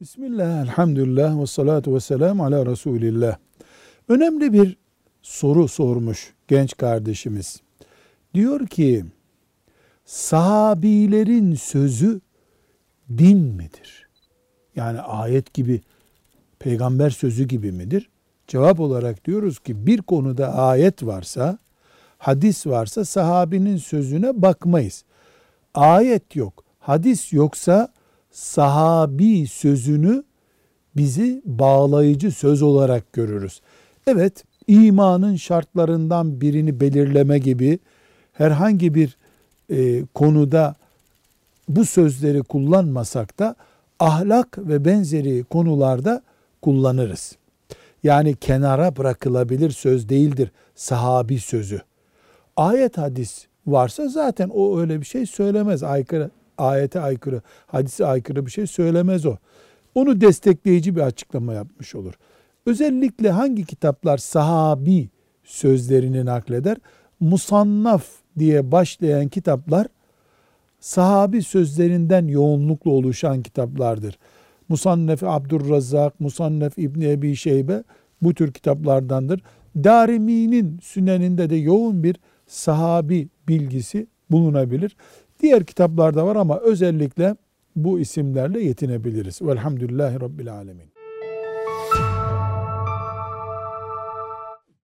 Bismillah, elhamdülillah ve salatu ve selamu ala Resulillah. Önemli bir soru sormuş genç kardeşimiz. Diyor ki, sahabilerin sözü din midir? Yani ayet gibi, peygamber sözü gibi midir? Cevap olarak diyoruz ki bir konuda ayet varsa, hadis varsa sahabinin sözüne bakmayız. Ayet yok, hadis yoksa sahabi sözünü bizi bağlayıcı söz olarak görürüz. Evet, imanın şartlarından birini belirleme gibi herhangi bir e, konuda bu sözleri kullanmasak da ahlak ve benzeri konularda kullanırız. Yani kenara bırakılabilir söz değildir sahabi sözü. Ayet hadis varsa zaten o öyle bir şey söylemez. Aykırı ayete aykırı, hadise aykırı bir şey söylemez o. Onu destekleyici bir açıklama yapmış olur. Özellikle hangi kitaplar sahabi sözlerini nakleder? Musannaf diye başlayan kitaplar sahabi sözlerinden yoğunlukla oluşan kitaplardır. Musannef Abdurrazzak, Musannef İbni Ebi Şeybe bu tür kitaplardandır. Darimi'nin süneninde de yoğun bir sahabi bilgisi bulunabilir. Diğer kitaplarda var ama özellikle bu isimlerle yetinebiliriz. Velhamdülillahi Rabbil Alemin.